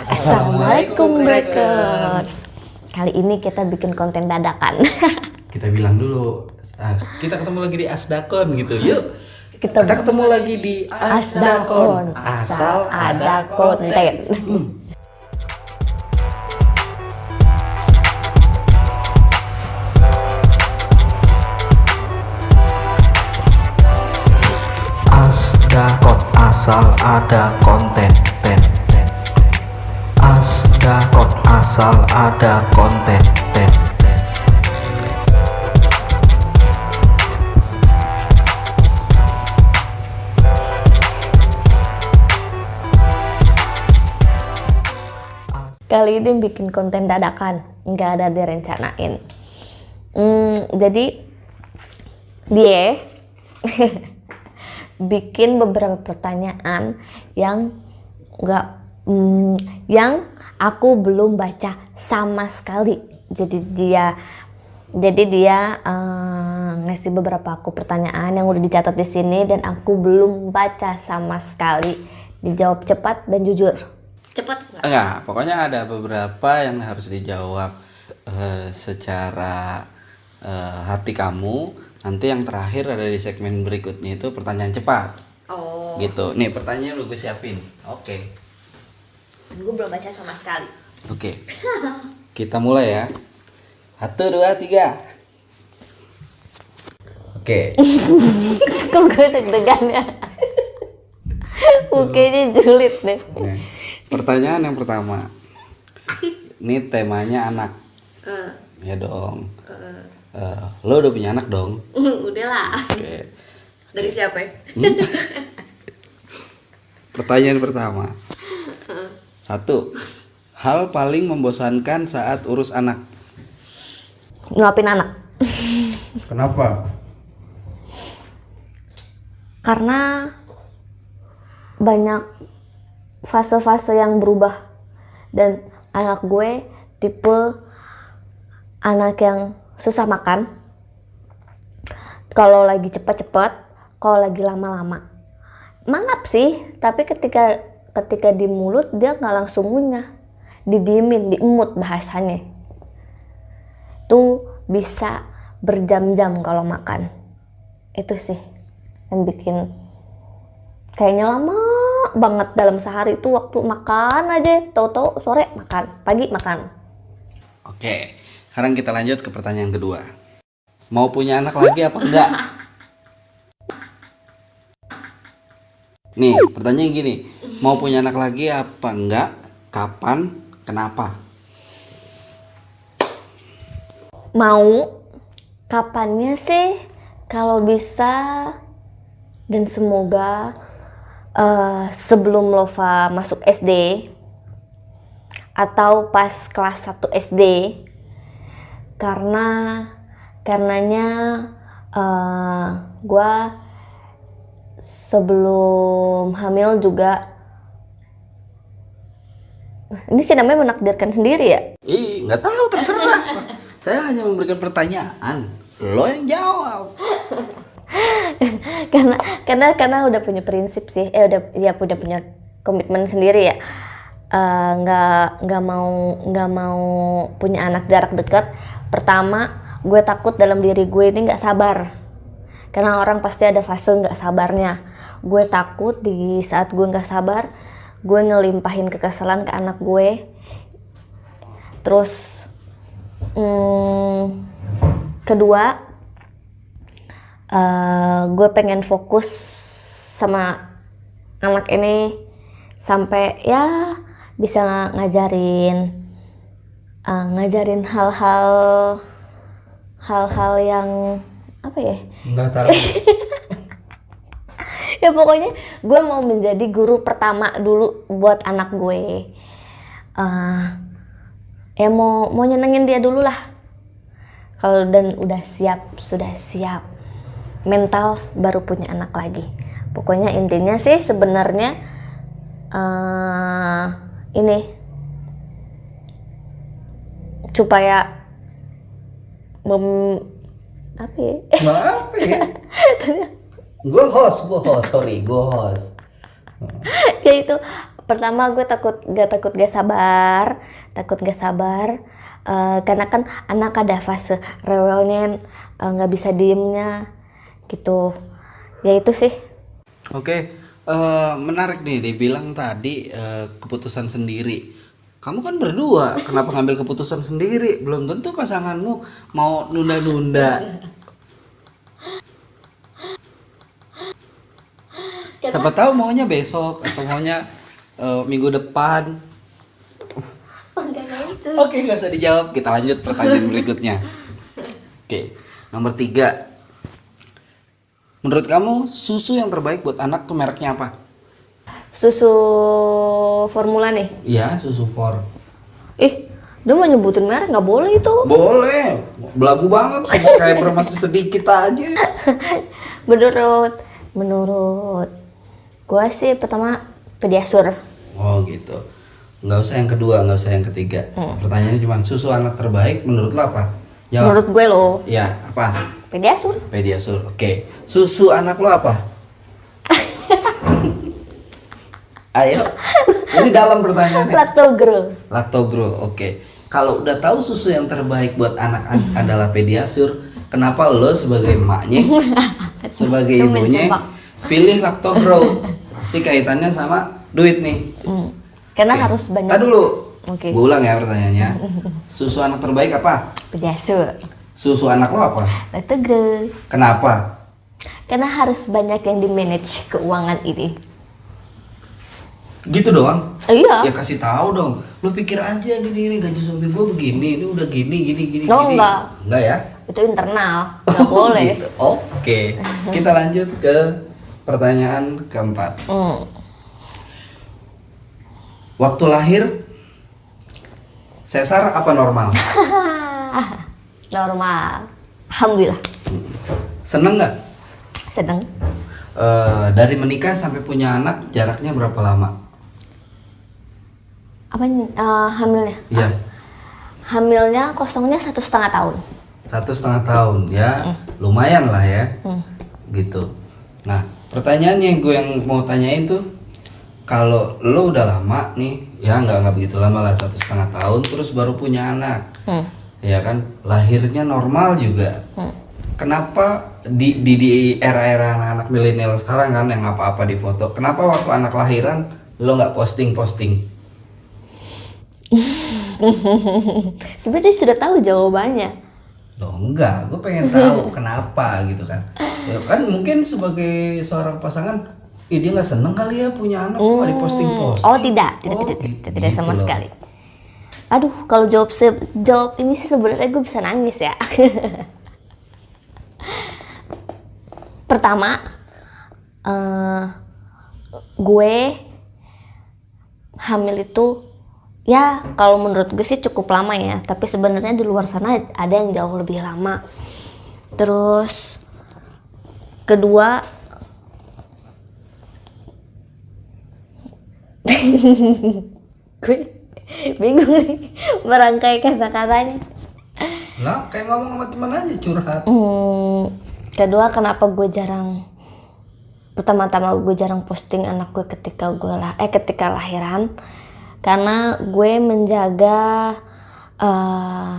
Assalamualaikum Breakers. Kali ini kita bikin konten dadakan. Kita bilang dulu, ah, kita ketemu lagi di Asdakon gitu. Yuk. Kita- Kita, ketemu lagi di Asdakon, asal ada konten. Asdakot asal ada konten Asal ada konten ten, ten. Kali ini bikin konten dadakan, nggak ada direncanain. Hmm, jadi dia bikin beberapa pertanyaan yang nggak hmm, yang aku belum baca sama sekali. Jadi dia jadi dia eh, ngasih beberapa aku pertanyaan yang udah dicatat di sini dan aku belum baca sama sekali. Dijawab cepat dan jujur. Cepat nggak? Enggak, pokoknya ada beberapa yang harus dijawab eh, secara eh, hati kamu. Nanti yang terakhir ada di segmen berikutnya itu pertanyaan cepat. Oh, Gitu. Nih pertanyaan udah gue siapin. Oke. Gue belum baca sama sekali. Oke. Kita mulai ya. Satu, dua, tiga. Oke. Kok gue deg-degan ya? Mukanya julid nih. Nah, pertanyaan yang pertama. Ini temanya anak. Ya dong. Eh, lo udah punya anak dong. Udah lah. Oke. Dari siapa ya? Pertanyaan pertama. Satu. Hal paling membosankan saat urus anak. Nyuapin anak. Kenapa? Karena banyak fase-fase yang berubah. Dan anak gue tipe anak yang susah makan. Kalau lagi cepat-cepat, kalau lagi lama-lama. Mangap sih, tapi ketika ketika di mulut dia nggak langsung ngunyah. Didiemin, diemut bahasanya. Tuh bisa berjam-jam kalau makan. Itu sih yang bikin kayaknya lama banget dalam sehari itu waktu makan aja tahu-tahu sore makan pagi makan Oke. Sekarang kita lanjut ke pertanyaan kedua. Mau punya anak lagi apa enggak? Nih, pertanyaan gini. Mau punya anak lagi apa enggak? Kapan? Kenapa? mau kapannya sih kalau bisa dan semoga eh, sebelum Lova masuk SD atau pas kelas 1 SD karena karenanya eh, gua sebelum hamil juga. Ini sih namanya menakdirkan sendiri ya? Ih, nggak tahu terserah. Saya hanya memberikan pertanyaan. Lo yang jawab. karena karena karena udah punya prinsip sih. Eh udah ya udah punya komitmen sendiri ya. Eh, nggak nggak mau nggak mau punya anak jarak dekat. Pertama gue takut dalam diri gue ini nggak sabar. Karena orang pasti ada fase nggak sabarnya gue takut di saat gue nggak sabar gue ngelimpahin kekesalan ke anak gue terus hmm, kedua eh, gue pengen fokus sama anak ini sampai ya bisa ngajarin eh, ngajarin hal-hal hal-hal yang apa ya Nggak tahu. ya pokoknya gue mau menjadi guru pertama dulu buat anak gue. Eh, ya mau mau nyenengin dia dulu lah. Kalau dan udah siap sudah siap. Mental baru punya anak lagi. Pokoknya intinya sih sebenarnya eh ini supaya mem apa ya? Maaf ya. gue host, gue host, sorry, gue host. ya itu pertama gue takut gak takut gak sabar takut gak sabar Eh, karena kan anak ada fase rewelnya eh, nggak bisa diemnya gitu ya itu sih Oke, eh, menarik nih dibilang tadi eh, keputusan sendiri. Kamu kan berdua, kenapa ngambil keputusan sendiri? Belum tentu pasanganmu mau nunda-nunda. Siapa tahu maunya besok atau maunya eh, minggu depan. Oke, nggak usah dijawab. Kita lanjut pertanyaan berikutnya. Oke, nomor tiga. Menurut kamu susu yang terbaik buat anak tuh mereknya apa? susu formula nih Iya, susu for. ih dia mau nyebutin merek nggak boleh itu Boleh. Belagu banget. Subscriber masih sedikit aja. menurut menurut gua sih pertama pediasur Oh gitu. Nggak usah yang kedua, nggak usah yang ketiga. Pertanyaannya cuma susu anak terbaik menurut lo apa? Jawab. menurut gue loh Ya, apa? pediasur Pediasur. Oke. Susu anak lo apa? Ayo. Ini dalam pertanyaannya. lactogro Lactogro. Oke. Kalau udah tahu susu yang terbaik buat anak an- adalah pediasur, kenapa lo sebagai emaknya, sebagai ibunya pilih Lactogro? Pasti kaitannya sama duit nih. Hmm. karena harus banyak Tadi dulu. Oke. Gue ulang ya pertanyaannya. Susu anak terbaik apa? pediasur Susu anak lo apa? lactogro Kenapa? karena harus banyak yang di manage keuangan ini Gitu doang. Oh, iya Ya kasih tahu dong. Lo pikir aja gini gini gaji suami gue begini, ini udah gini gini gini Oh, gini. enggak. Enggak ya? itu internal nggak boleh Gitu. Oke. Kita lanjut ke pertanyaan keempat. Hmm. Waktu lahir sesar apa normal? normal alhamdulillah Seneng nggak? sedang Eh, dari menikah sampai punya anak jaraknya berapa lama? apa eh, hamilnya Iya, hamilnya kosongnya satu setengah tahun satu setengah tahun ya, lumayan lah ya, gitu. Nah, pertanyaannya gue yang mau tanyain tuh, kalau lo udah lama nih, ya nggak nggak begitu lama lah satu setengah tahun, terus baru punya anak, Hmm. ya kan, lahirnya normal juga. Kenapa di di di era-era anak-anak milenial sekarang kan yang apa-apa di foto, kenapa waktu anak lahiran lo nggak posting posting? sebenarnya sudah tahu jawabannya Loh enggak, gue pengen tahu kenapa gitu kan. Ya kan mungkin sebagai seorang pasangan, ih dia nggak seneng kali ya punya anak kok di posting posting. oh tidak tidak Oh, tidak, gitu- tidak, tidak sama gitu loh. sekali aduh kalau jawab se- jawab ini sih sebenarnya gue bisa nangis ya pertama eh, gue hamil itu ya kalau menurut gue sih cukup lama ya. Tapi sebenarnya di luar sana ada yang jauh lebih lama. Terus kedua gue bingung nih merangkai kata-katanya Lah kayak ngomong sama teman aja curhat. Hmm, kedua kenapa gue jarang pertama-tama gue jarang posting anak gue ketika gue lah eh ketika lahiran karena gue menjaga eh,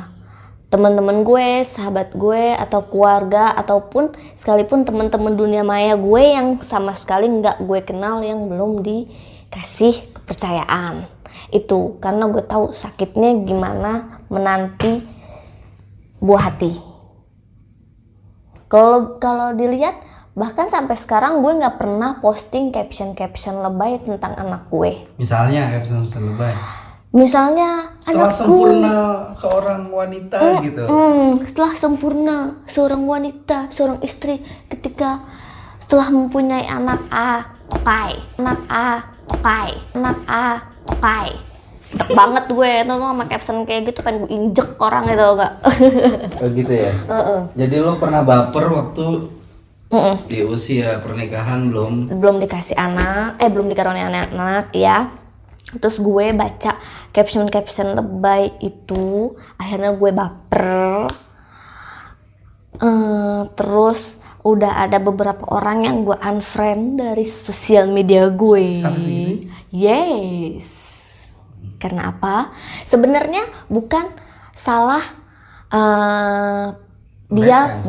teman-teman gue, sahabat gue atau keluarga ataupun sekalipun teman-teman dunia maya gue yang sama sekali nggak gue kenal yang belum dikasih kepercayaan. Itu karena gue tahu sakitnya gimana menanti buah hati. Kalau kalau dilihat bahkan sampai sekarang gue nggak pernah posting caption caption lebay tentang anak gue Misalnya caption lebay. misalnya Telah anakku sempurna seorang wanita gitu. Hmm, setelah sempurna seorang wanita, seorang istri ketika setelah mempunyai anak A, okai, anak A, okai, anak A, okai. Dek banget gue, tuh sama caption kayak gitu pengen gue injek orang itu enggak. Oh gitu ya. Jadi lo pernah baper waktu di usia pernikahan belum? belum dikasih anak, eh belum dikaruniai anak-anak ya. Terus gue baca caption-caption lebay itu, akhirnya gue baper. Eh, terus udah ada beberapa orang yang gue unfriend dari sosial media gue. Sih Yes. Karena apa? Sebenarnya bukan salah eh, dia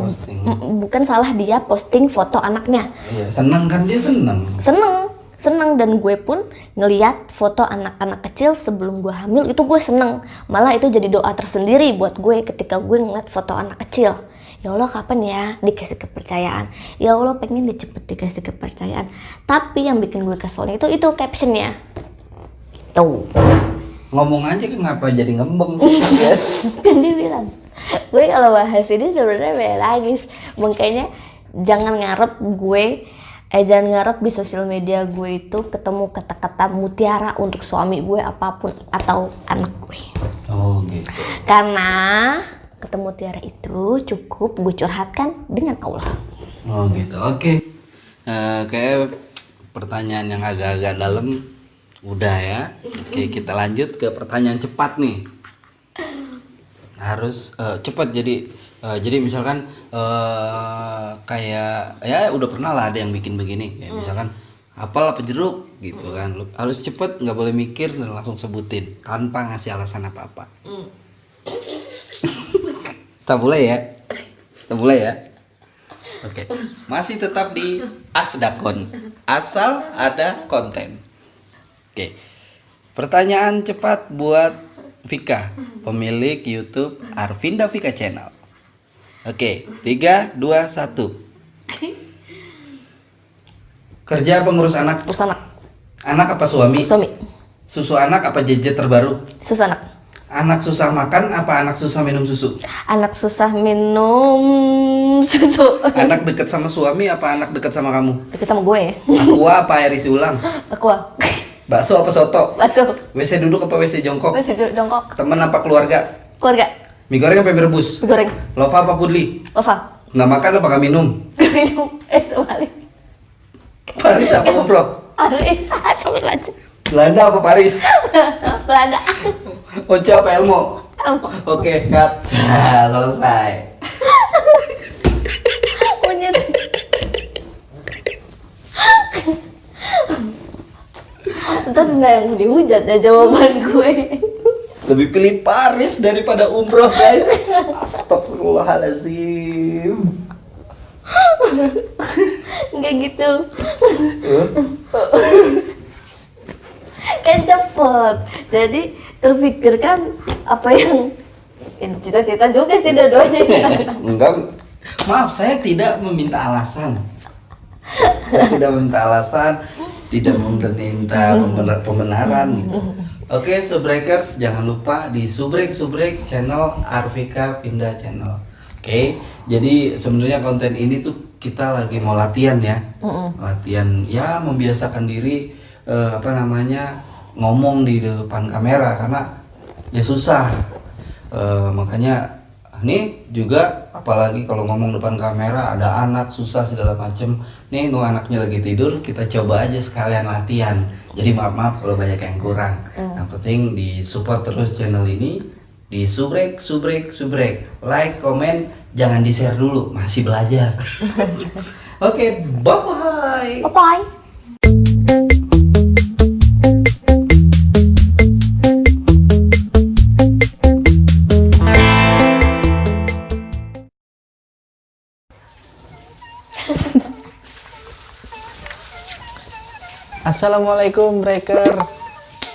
bukan salah dia posting foto anaknya. Iya, seneng kan dia seneng. Seneng, seneng dan gue pun ngeliat foto anak-anak kecil sebelum gue hamil itu gue seneng. Malah itu jadi doa tersendiri buat gue ketika gue ngeliat foto anak kecil. Ya Allah kapan ya dikasih kepercayaan. Ya Allah pengen dia cepet dikasih kepercayaan. Tapi yang bikin gue keselnya itu itu captionnya. Tuh. Ngomong aja kenapa jadi ngembeng. kan dia bilang gue kalau bahas ini sebenarnya beda lagi makanya jangan ngarep gue eh jangan ngarep di sosial media gue itu ketemu kata-kata mutiara untuk suami gue apa pun atau anak gue oh gitu. karena ketemu mutiara itu cukup gue curhatkan dengan Allah Oh gitu. Oke. Eh, kayak pertanyaan yang agak-agak dalam udah ya. Oke, kita lanjut ke pertanyaan cepat nih. Harus eh, cepat. Jadi eh, jadi misalkan eh, kayak ya udah pernah lah ada yang bikin begini. Kayak misalkan apel apa jeruk gitu kan. Lu harus cepet nggak boleh mikir dan langsung sebutin tanpa ngasih alasan apa-apa. Tak boleh ya? Tak boleh ya? Oke, masih tetap di Asdakon. Asal ada konten. Oke, pertanyaan cepat buat Vika, pemilik YouTube Arvinda Vika Channel. Oke, tiga, dua, satu. Kerja pengurus anak, terus anak anak apa suami? suami Susu anak apa jejet terbaru? susu anak Anak susah makan apa anak susah minum susu? anak susah minum susu Anak deket sama suami apa anak deket sama kamu? deket sama gue Aqua apa air isi ulang? aku. Bakso apa soto? masuk WC duduk apa WC jongkok? masih jongkok Temen apa keluarga? keluarga Mie goreng apa mie rebus? mie goreng Lova apa pudli? Ova Nggak makan apa nggak minum? minum eh terbalik Paris apa umroh? Aris sampai lanjut Belanda apa Paris? Belanda Once apa Elmo? Elmo. Oke, cut. Nah, selesai. Ntar nggak yang dihujat ya jawaban gue Lebih pilih Paris daripada umroh, guys. Astagfirullahaladzim. nggak gitu kan cepet jadi terpikirkan apa yang ya, cita-cita juga sih dua-duanya Enggak. Maaf, saya tidak meminta alasan. Saya tidak meminta alasan, tidak meminta pembenar- pembenaran gitu. Oke, Subbreakers, jangan lupa di Subrek Subrek channel Arvika Pindah channel. Oke, jadi sebenarnya konten ini tuh kita lagi mau latihan ya, latihan ya membiasakan diri eh, apa namanya ngomong di depan kamera karena ya susah. Eh, makanya nih juga apalagi kalau ngomong depan kamera ada anak susah segala macem. Nih nu anaknya lagi tidur kita coba aja sekalian latihan. Jadi maaf maaf kalau banyak yang kurang. Yang penting di support terus channel ini di subrek subrek. Subrek like comment jangan di share dulu. Masih belajar. Oke bye bye bye bye Assalamualaikum breaker.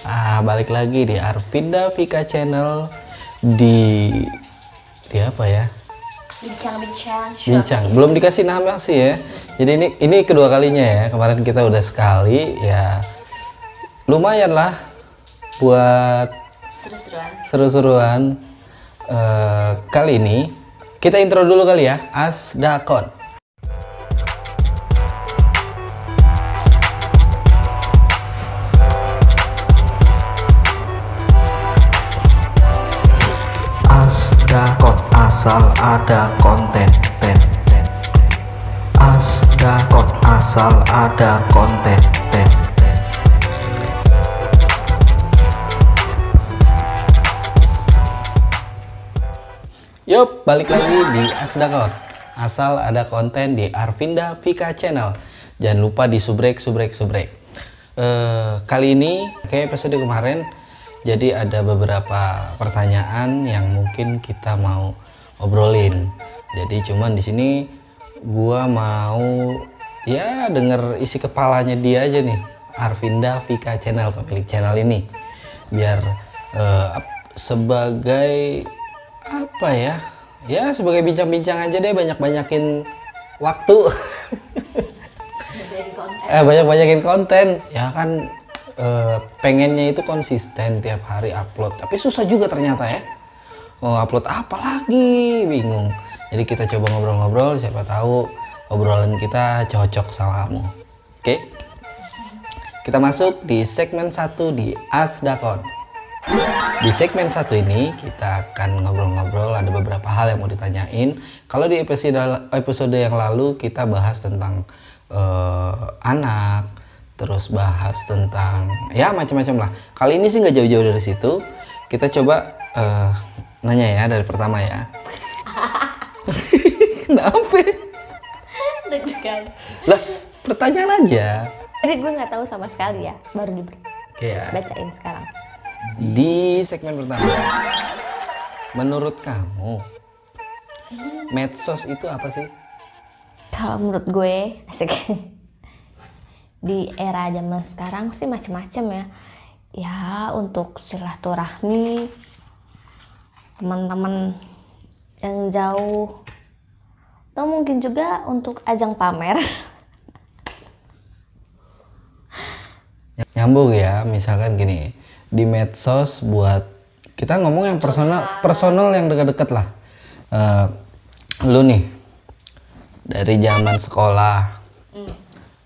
Ah balik lagi di Arvinda Vika Channel. Di di apa ya? Bincang-bincang bincang. belum dikasih nama sih ya. Jadi ini ini kedua kalinya ya. Kemarin kita udah sekali ya. Lumayan lah buat seru-seruan. seru-seruan. Eh, kali ini kita intro dulu kali ya. Asdakon asal ada konten ten, ten. Asdakot asal ada konten ten, ten. Yup, balik lagi di Asdakot. Asal ada konten di Arvinda Vika Channel. Jangan lupa di subrek, subrek, subrek. eh, kali ini kayak episode kemarin jadi ada beberapa pertanyaan yang mungkin kita mau obrolin. Jadi cuman di sini gua mau ya denger isi kepalanya dia aja nih. Arvinda Vika Channel pemilik channel ini. Biar ap- sebagai apa ya? Ya sebagai bincang-bincang aja deh banyak-banyakin waktu. eh banyak-banyakin konten ya kan eh, pengennya itu konsisten tiap hari upload tapi susah juga ternyata ya mau upload apa lagi bingung jadi kita coba ngobrol-ngobrol siapa tahu obrolan kita cocok sama kamu oke kita masuk di segmen satu di Asdakon di segmen satu ini kita akan ngobrol-ngobrol ada beberapa hal yang mau ditanyain. Kalau di episode episode yang lalu kita bahas tentang eh, anak, terus bahas tentang ya macam-macam lah. Kali ini sih nggak jauh-jauh dari situ. Kita coba eh, nanya ya dari pertama ya. Kenapa? Deg-degan. Lah pertanyaan aja. Jadi gue nggak tahu sama sekali ya, baru Oke ya. dibacain sekarang. Di segmen pertama, menurut kamu medsos itu apa sih? Kalau menurut gue, asik. Di era zaman sekarang sih macem-macem ya. Ya untuk silaturahmi, teman-teman yang jauh, atau mungkin juga untuk ajang pamer. Nyambung ya, misalkan gini, di medsos buat kita ngomong yang personal, personal yang dekat-dekat lah. Eh, lu nih dari zaman sekolah,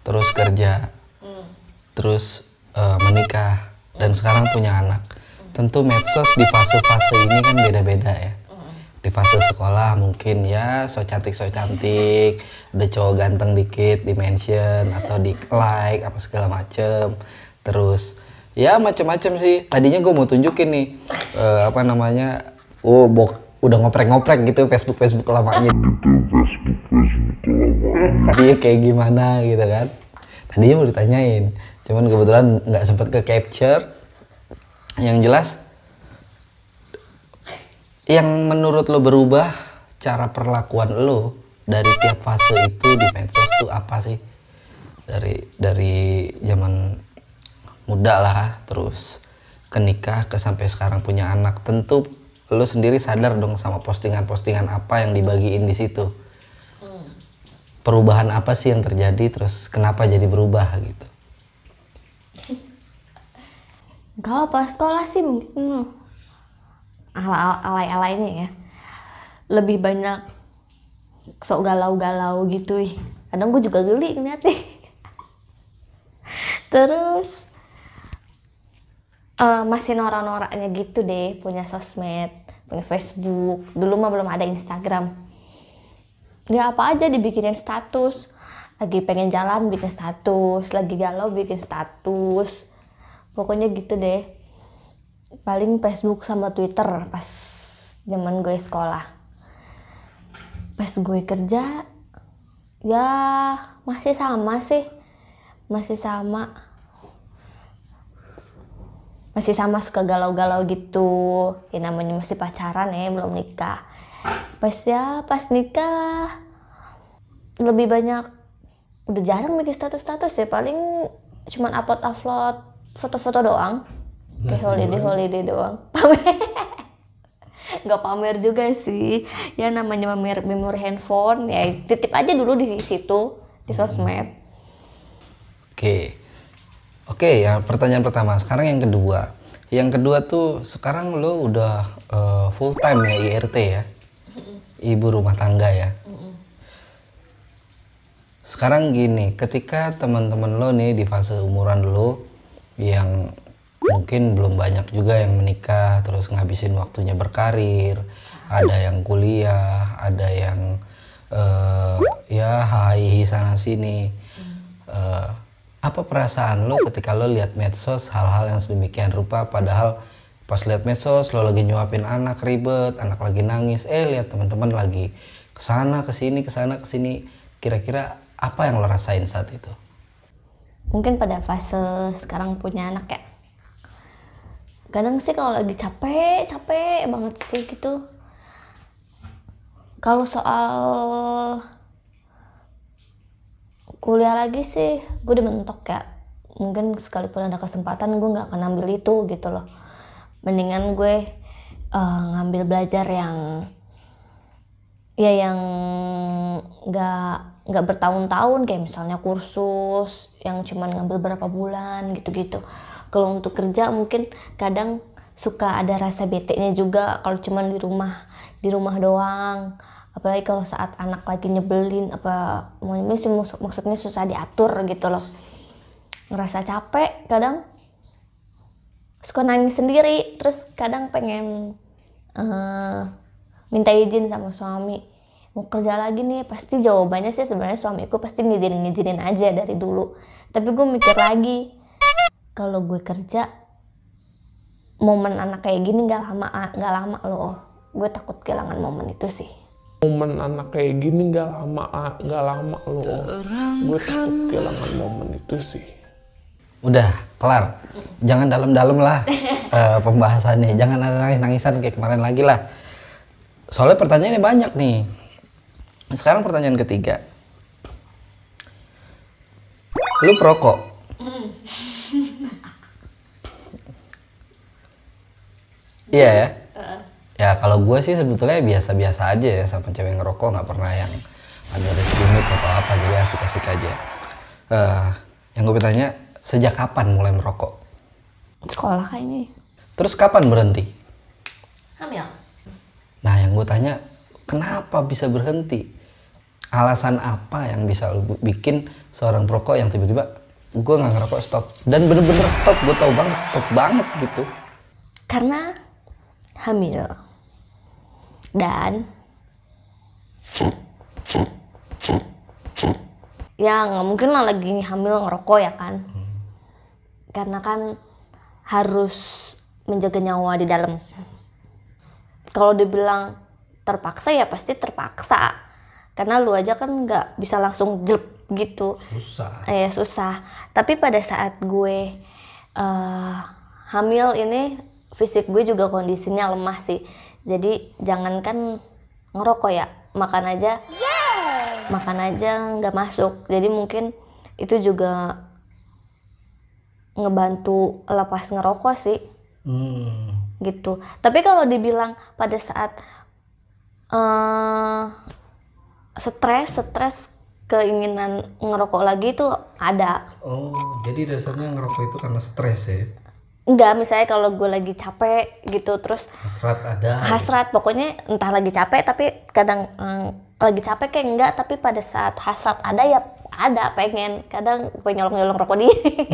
terus kerja, terus eh, menikah dan sekarang punya anak. Tentu medsos di fase-fase ini kan beda-beda ya. Di fase sekolah mungkin ya so cantik so cantik, ada cowok ganteng dikit di mention atau di like apa segala macem. Terus ya macem-macem sih. Tadinya gue mau tunjukin nih eh, apa namanya, oh bok udah ngoprek-ngoprek gitu Facebook Facebook lamanya. Dia kayak gimana gitu kan. Tadinya mau ditanyain, cuman kebetulan nggak sempet ke capture. Yang jelas, yang menurut lo berubah cara perlakuan lo dari tiap fase itu di medsos tuh apa sih? Dari dari zaman muda lah, terus ke nikah, ke sampai sekarang punya anak, tentu lo sendiri sadar dong sama postingan-postingan apa yang dibagiin di situ. Perubahan apa sih yang terjadi, terus kenapa jadi berubah gitu? Kalau pas sekolah sih mungkin ala alay-alaynya ya. Lebih banyak sok galau-galau gitu ih. Kadang gue juga geli ngeliatnya. Terus eh, masih norak-noraknya gitu deh punya sosmed, punya Facebook. Dulu mah belum ada Instagram. Ya apa aja dibikinin status. Lagi pengen jalan bikin status, lagi galau bikin status. Pokoknya gitu deh. Paling Facebook sama Twitter pas zaman gue sekolah. Pas gue kerja ya masih sama sih. Masih sama. Masih sama suka galau-galau gitu. Ya namanya masih pacaran ya, belum nikah. Pas ya pas nikah lebih banyak udah jarang bikin status-status ya paling cuman upload-upload foto-foto doang kayak holiday holiday doang pamer nggak pamer juga sih ya namanya pamer memori handphone ya titip aja dulu di situ di sosmed Oke. Oke, ya pertanyaan pertama. Sekarang yang kedua. Yang kedua tuh sekarang lo udah eh, full time ya IRT ya. Ibu rumah tangga ya. Sekarang gini, ketika teman-teman lo nih di fase umuran lo yang mungkin belum banyak juga yang menikah terus ngabisin waktunya berkarir, ada yang kuliah, ada yang eh, ya hai sana sini. Eh, apa perasaan lo ketika lo lihat medsos hal-hal yang sedemikian rupa padahal pas lihat medsos lo lagi nyuapin anak ribet anak lagi nangis eh lihat teman-teman lagi ke sana ke sini ke sana ke sini kira-kira apa yang lo rasain saat itu mungkin pada fase sekarang punya anak ya. Kadang sih kalau lagi capek capek banget sih gitu. Kalau soal kuliah lagi sih gue udah mentok ya. Mungkin sekalipun ada kesempatan gue nggak akan ambil itu gitu loh. Mendingan gue eh, ngambil belajar yang ya yang nggak nggak bertahun-tahun kayak misalnya kursus yang cuman ngambil berapa bulan gitu-gitu. Kalau untuk kerja mungkin kadang suka ada rasa bete-nya juga kalau cuman di rumah di rumah doang. Apalagi kalau saat anak lagi nyebelin apa maksudnya susah diatur gitu loh. Ngerasa capek kadang. Suka nangis sendiri terus kadang pengen eh, minta izin sama suami mau kerja lagi nih pasti jawabannya sih sebenarnya suamiku pasti ngizinin ngizinin aja dari dulu tapi gue mikir lagi kalau gue kerja momen anak kayak gini nggak lama nggak lama loh gue takut kehilangan momen itu sih momen anak kayak gini nggak lama nggak lama loh gue takut kehilangan momen itu sih Udah, kelar. Jangan dalam-dalam lah eh, pembahasannya. Jangan ada nangis-nangisan kayak kemarin lagi lah. Soalnya pertanyaannya banyak nih. Sekarang pertanyaan ketiga. Lu perokok? Iya ya? Ya kalau gue sih sebetulnya biasa-biasa aja ya sama cewek ngerokok nggak pernah yang ada limit atau apa jadi asik-asik aja. Eh, yang gue bertanya sejak kapan mulai merokok? sekolah kayaknya Terus kapan berhenti? hamil Nah yang gue tanya kenapa bisa berhenti? Alasan apa yang bisa bikin seorang perokok yang tiba-tiba gue nggak ngerokok stop. Dan bener-bener stop gue tau banget stop banget gitu. Karena hamil. Dan ya nggak mungkin lah lagi hamil ngerokok ya kan? Karena kan harus menjaga nyawa di dalam. Kalau dibilang terpaksa ya pasti terpaksa karena lu aja kan nggak bisa langsung jelek gitu. Susah. Ya susah. Tapi pada saat gue eh, hamil ini fisik gue juga kondisinya lemah sih. Jadi jangankan ngerokok ya. Makan aja makan aja nggak masuk. Jadi mungkin itu juga ngebantu lepas ngerokok sih. Hmm. gitu. Tapi kalau dibilang pada saat eh stres stres keinginan ngerokok lagi itu ada oh jadi dasarnya ngerokok itu karena stres ya Enggak, misalnya kalau gue lagi capek gitu, terus hasrat ada hasrat, pokoknya entah lagi capek tapi kadang mm, lagi capek kayak enggak, tapi pada saat hasrat ada ya ada pengen, kadang gue nyolong-nyolong rokok diri.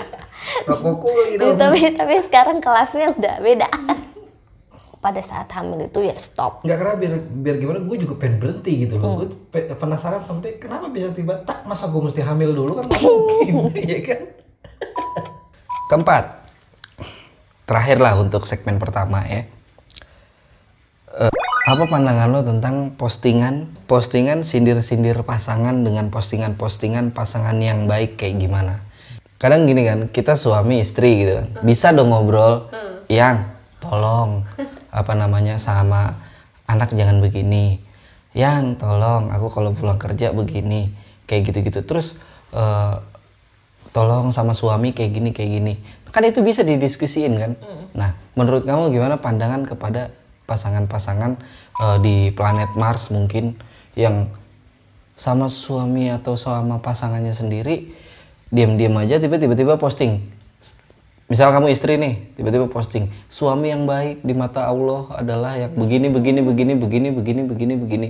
rokokku Gitu, tapi tapi sekarang kelasnya udah beda. Pada saat hamil itu ya stop. nggak karena biar biar gimana gue juga pengen berhenti gitu loh. Gue pe- penasaran sampai kenapa bisa tiba tak masa gue mesti hamil dulu? Kan mungkin ya kan? Keempat. Terakhir lah untuk segmen pertama ya. Eh, apa pandangan lo tentang postingan postingan sindir-sindir pasangan dengan postingan-postingan pasangan yang baik kayak gimana? Kadang gini kan kita suami istri gitu kan. Bisa dong ngobrol yang tolong apa namanya sama anak jangan begini. Yang tolong aku kalau pulang kerja begini kayak gitu-gitu. Terus eh, tolong sama suami kayak gini kayak gini. Kan itu bisa didiskusiin kan? Nah menurut kamu gimana pandangan kepada pasangan-pasangan eh, di planet Mars mungkin yang sama suami atau sama pasangannya sendiri diam-diam aja tiba- tiba-tiba posting misal kamu istri nih tiba-tiba posting suami yang baik di mata Allah adalah yang begini begini begini begini begini begini begini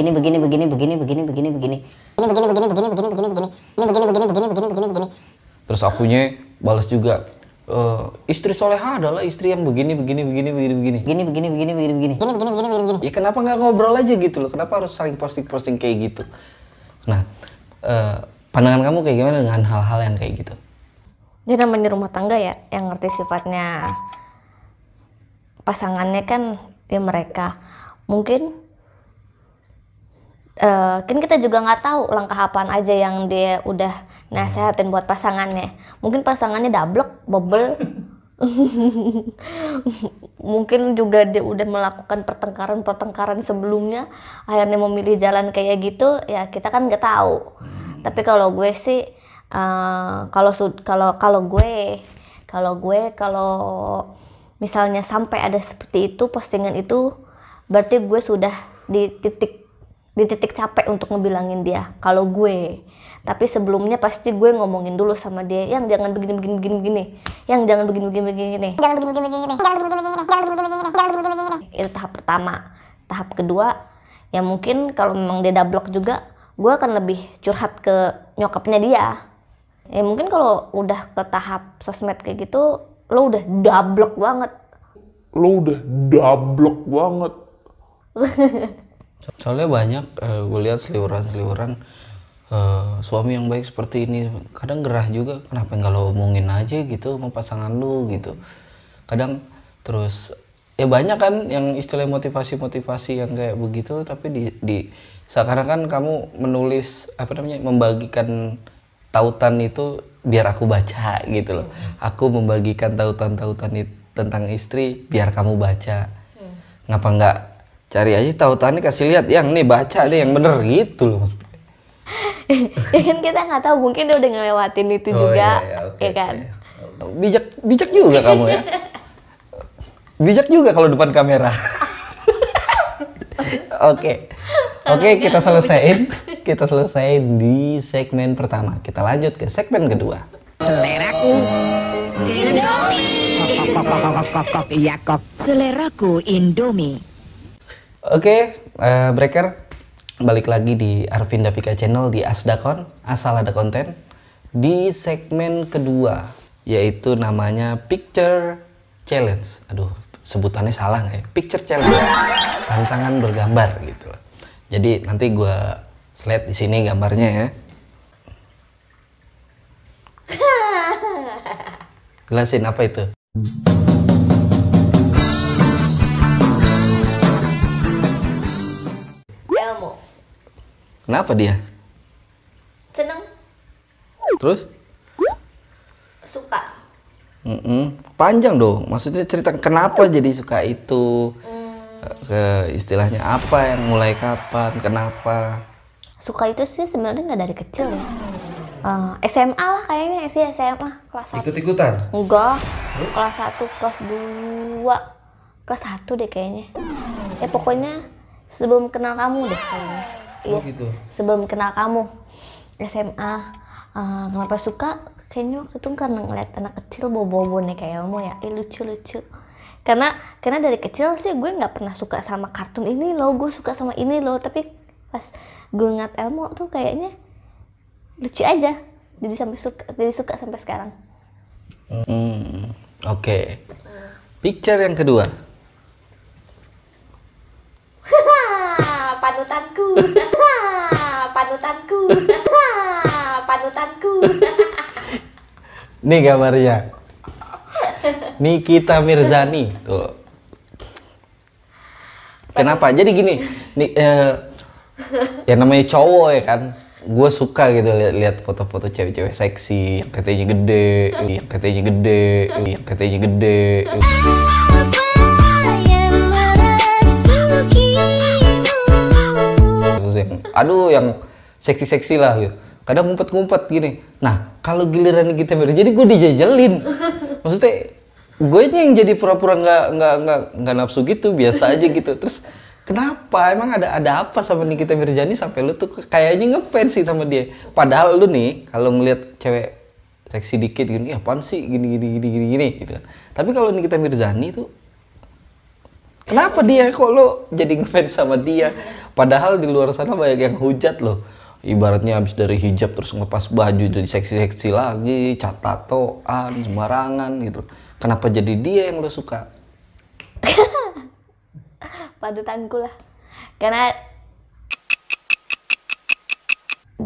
ini begini begini begini begini begini begini ini begini begini begini begini begini begini ini begini begini begini begini begini begini terus akunya balas juga "Eh, istri soleha adalah istri yang begini begini begini begini begini begini begini begini begini begini begini begini begini begini begini ya kenapa nggak ngobrol aja gitu loh kenapa harus saling posting posting kayak gitu nah eh, pandangan kamu kayak gimana dengan hal-hal yang kayak gitu Jadi namanya rumah tangga ya, yang ngerti sifatnya pasangannya kan ya mereka. Mungkin eh, kan kita juga nggak tahu langkah apaan aja yang dia udah nasehatin buat pasangannya. Mungkin pasangannya dablek bobel mungkin juga dia udah melakukan pertengkaran-pertengkaran sebelumnya akhirnya memilih jalan kayak gitu ya kita kan nggak tahu. Tapi kalau gue sih eh, kalau kalau kalau gue kalau gue kalau misalnya sampai ada seperti itu postingan itu berarti gue sudah di titik di titik capek untuk ngebilangin dia kalau gue tapi sebelumnya pasti gue ngomongin dulu sama dia yang jangan begini begini begini begini yang jangan begini begini begini Jangan begini begini begini. Jangan begini begini. Jangan begini begini. Jangan begini begini. itu tahap pertama tahap kedua ya mungkin kalau memang dia dablok juga gue akan lebih curhat ke nyokapnya dia ya mungkin kalau udah ke tahap sosmed kayak gitu lo udah dablok banget Lo udah dablok banget. Soalnya banyak gue lihat seliweran-seliweran eh, suami yang baik seperti ini. Kadang gerah juga kenapa nggak lo omongin aja gitu sama pasangan lu gitu. Kadang terus ya banyak kan yang istilah motivasi-motivasi yang kayak begitu tapi di, di sekarang kan kamu menulis apa namanya membagikan tautan itu biar aku baca gitu loh. Aku membagikan tautan-tautan tentang istri biar kamu baca. Ngapa nggak cari aja tautannya kasih lihat yang nih baca nih yang bener gitu loh maksudnya. ya kan kita nggak tahu mungkin dia udah ngelewatin itu juga ya kan Bijak bijak juga kamu ya. Bijak juga kalau depan kamera. Oke. Oke, kita selesaiin. Kita selesaiin di segmen pertama. Kita lanjut ke segmen kedua. Seleraku Indomie. Oke, eh, breaker balik lagi di Arvin Davika Channel di Asdakon, asal ada konten di segmen kedua yaitu namanya Picture Challenge. Aduh, sebutannya salah nggak ya? Picture Challenge, tantangan bergambar gitu. Jadi nanti gua slide di sini gambarnya ya. Jelasin apa itu? Elmo Kenapa dia? seneng Terus? suka Mm-mm. Panjang dong, maksudnya cerita kenapa jadi suka itu, ke istilahnya apa yang mulai kapan, kenapa? suka itu sih sebenarnya nggak dari kecil ya. Eh, SMA lah kayaknya sih SMA kelas 1 Ikut-ikutan. enggak. Kelas 1 kelas 2 kelas 1 deh kayaknya. Ya pokoknya sebelum kenal kamu deh kayaknya. Iya. gitu. sebelum kenal kamu. SMA Eh, kenapa suka? Kayaknya waktu itu karena ngeliat anak kecil bawa-bawa boneka Elmo ya. Ih, lucu-lucu karena karena dari kecil sih gue nggak pernah suka sama kartun ini loh. Gue suka sama ini loh. Tapi pas gue ngeliat Elmo tuh kayaknya lucu aja. Jadi sampai suka jadi suka sampai sekarang. Hmm, Oke. Picture yang kedua. panutanku. Panutanku. Panutanku. Nih gambarnya. Nikita Mirzani tuh. Kenapa? Jadi gini, nih eh, ya namanya cowok ya kan. Gue suka gitu lihat foto-foto cewek-cewek seksi, yang tetenya gede, yang tetenya gede, yang tetenya gede. Yang, aduh yang seksi-seksi lah gitu. Kadang ngumpet-ngumpet gini. Nah, kalau giliran kita mirip, jadi gue dijajalin. Maksudnya, gue yang jadi pura-pura nggak nggak nggak nggak nafsu gitu, biasa aja gitu. Terus kenapa? Emang ada ada apa sama Nikita Mirjani sampai lu tuh kayaknya ngefans sih sama dia. Padahal lu nih kalau ngelihat cewek seksi dikit gini, ya apaan sih gini gini gini gini gini gitu kan. Tapi kalau Nikita Mirzani tuh Kenapa dia kok lo jadi ngefans sama dia? Padahal di luar sana banyak yang hujat loh. Ibaratnya habis dari hijab terus ngepas baju jadi seksi-seksi lagi, cat tatoan, sembarangan gitu. Kenapa jadi dia yang lo suka? panutanku lah karena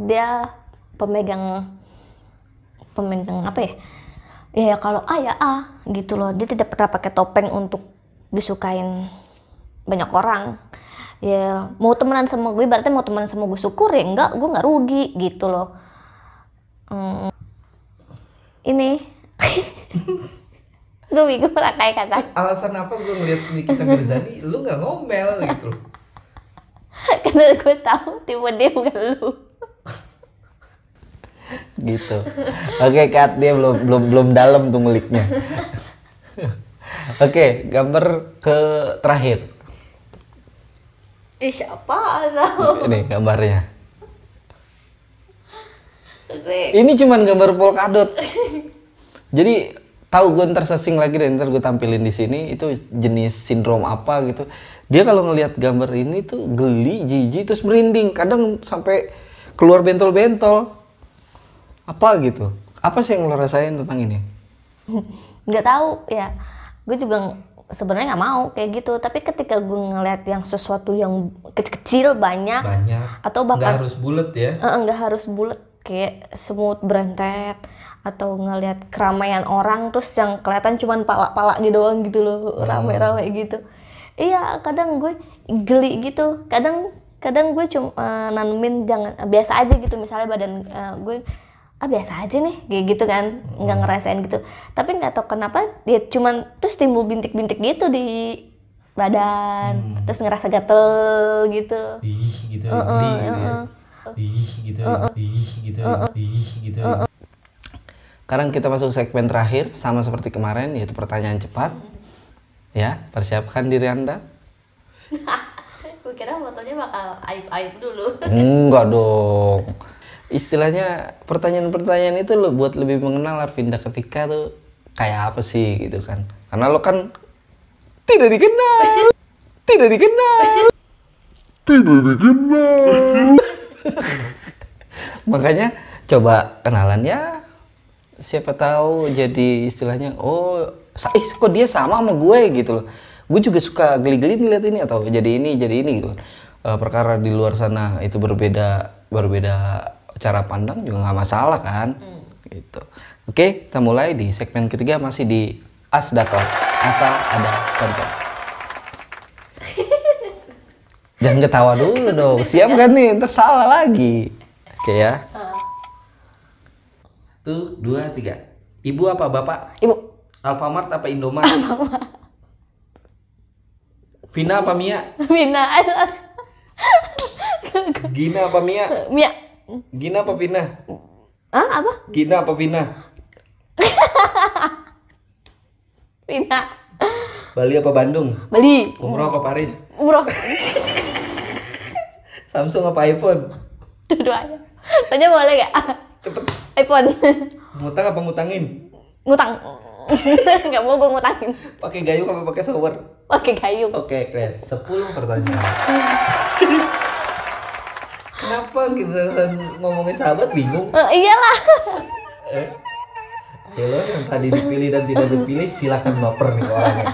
dia pemegang pemegang apa ya ya, ya kalau A ya A gitu loh dia tidak pernah pakai topeng untuk disukain banyak orang ya mau temenan sama gue berarti mau temenan sama gue syukur ya enggak gue nggak rugi gitu loh. Hmm, ini. Gue bingung rangkai kata. Alasan apa gue ngeliat Nikita Mirzani, lu nggak ngomel gitu loh. karena gue tahu tipe dia bukan lu. Gitu. Oke kat dia belum belum belum dalam tuh ngeliknya. Oke gambar ke terakhir Ih, siapa tau ini gambarnya. Ini cuman gambar polkadot. Jadi tahu gue ntar sesing lagi deh ntar gue tampilin di sini itu jenis sindrom apa gitu. Dia kalau ngelihat gambar ini tuh geli jijik terus merinding. Kadang sampai keluar bentol-bentol. Apa gitu? Apa sih yang lo rasain tentang ini? Nggak tahu ya. Gue juga sebenarnya nggak mau kayak gitu. Tapi ketika gue ngeliat yang sesuatu yang kecil-kecil banyak Banyak. atau Nggak bahkan harus bulat ya. Eh, nggak harus bulat kayak semut berentet atau ngelihat keramaian orang terus yang kelihatan cuman pala-palanya doang gitu loh rame-rame gitu. Iya kadang gue geli gitu. Kadang kadang gue cuma eh, nanemin jangan biasa aja gitu. Misalnya badan eh, gue ah biasa aja nih kayak gitu kan nggak ngerasain gitu. Tapi nggak tahu kenapa dia cuman terus timbul bintik-bintik gitu di badan terus ngerasa gatel gitu. Ih gitu, Heeh, geli gitu heeh. Ih gitu, ih gitu, ih gitu. sekarang kita masuk segmen terakhir sama seperti kemarin yaitu pertanyaan cepat. Ya persiapkan diri anda. Gue kira fotonya bakal aib-aib dulu. Enggak dong. Istilahnya pertanyaan-pertanyaan itu lo buat lebih mengenal Arvinda ketika tuh kayak apa sih gitu kan. Karena lo kan tidak dikenal. Tidak dikenal. Makanya coba kenalan ya. Siapa tahu jadi istilahnya oh ih, kok dia sama sama gue gitu loh. Gue juga suka geli-geli ngeliat ini atau jadi ini jadi ini gitu. Eh, perkara di luar sana itu berbeda berbeda cara pandang juga nggak masalah kan gitu. Oke, kita mulai di segmen ketiga masih di Asdakor asal ada contoh. Jangan ketawa dulu dong. Siap kan nih? Ntar salah lagi. Oke ya. Satu, dua, tiga. Ibu apa bapak? ibu Alfamart apa Indomaret? Vina apa Mia? Mina Gina apa Mia? Mia Gina apa Vina? ah apa Gina apa Vina? Mina Bali apa Bandung? beli Umroh apa Paris? umroh Samsung apa iPhone? dua-duanya tanya boleh gak Cepet. iPhone Ngutang apa ngutangin? ngutang nggak mau gue ngutangin Pakai gayung apa pakai shower? pakai gayung Oke, Kres. 10 pertanyaan. Kenapa kita ngomongin sahabat bingung? Eh, iyalah Eh? Ya lo yang tadi dipilih dan tidak dipilih silakan baper nih orangnya.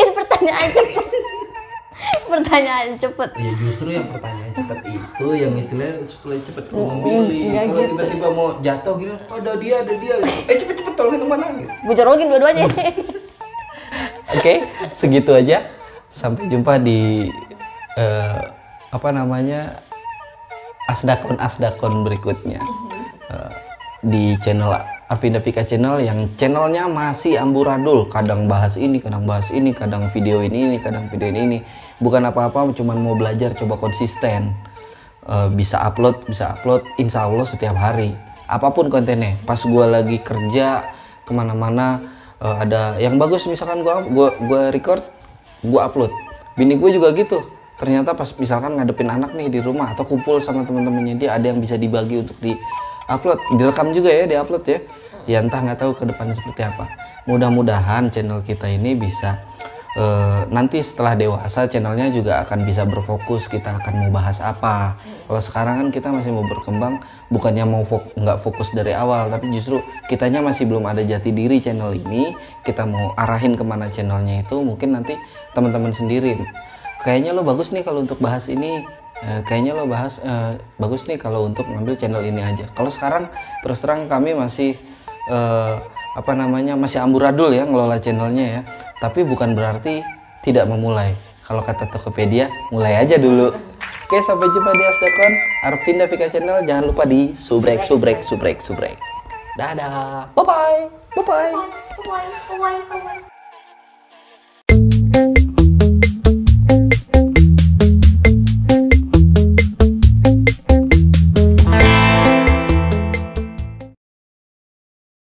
kan pertanyaan cepet pertanyaan cepet Ya justru yang pertanyaan cepat itu yang istilahnya supaya cepet kamu memilih. Kalau gitu. tiba-tiba mau jatuh gitu, oh, ada dia, ada dia. Eh cepet-cepet tolongin ke mana gitu. gue jorogin dua-duanya Oke, segitu aja. Sampai jumpa di eh, apa namanya asdakon asdakon berikutnya Eh, di channel Avinda Pika Channel yang channelnya masih amburadul. Kadang bahas ini, kadang bahas ini, kadang video ini, ini, kadang video ini. ini. Bukan apa-apa, cuman mau belajar, coba konsisten. Eh, bisa upload, bisa upload, insya Allah setiap hari. Apa pun kontennya. Pas gua lagi kerja ke mana-mana eh, ada yang bagus misalkan gua gua gua record, gua upload. Bini gue juga gitu. Ternyata pas misalkan ngadepin anak nih di rumah atau kumpul sama teman-temannya dia ada yang bisa dibagi untuk di upload, direkam juga ya, di upload ya. Ya entah nggak tahu ke depannya seperti apa. Mudah-mudahan channel kita ini bisa eh, nanti setelah dewasa channelnya juga akan bisa berfokus kita akan mau bahas apa kalau sekarang kan kita masih mau berkembang bukannya mau fok- nggak fokus dari awal tapi justru kitanya masih belum ada jati diri channel ini kita mau arahin ke mana channelnya itu mungkin nanti teman-teman sendiri kayaknya lo bagus nih kalau untuk bahas ini Eh, kayaknya lo bahas eh, bagus nih kalau untuk ngambil channel ini aja kalau sekarang terus terang kami masih eh, apa namanya masih amburadul ya ngelola channelnya ya tapi bukan berarti tidak memulai Kalau kata Tokopedia, mulai aja dulu. Oke, sampai jumpa di Asdakon, Arvin Davika Channel. Jangan lupa di subrek, subrek, subrek, subrek. Dadah. Bye-bye. Bye-bye. Bye bye bye bye.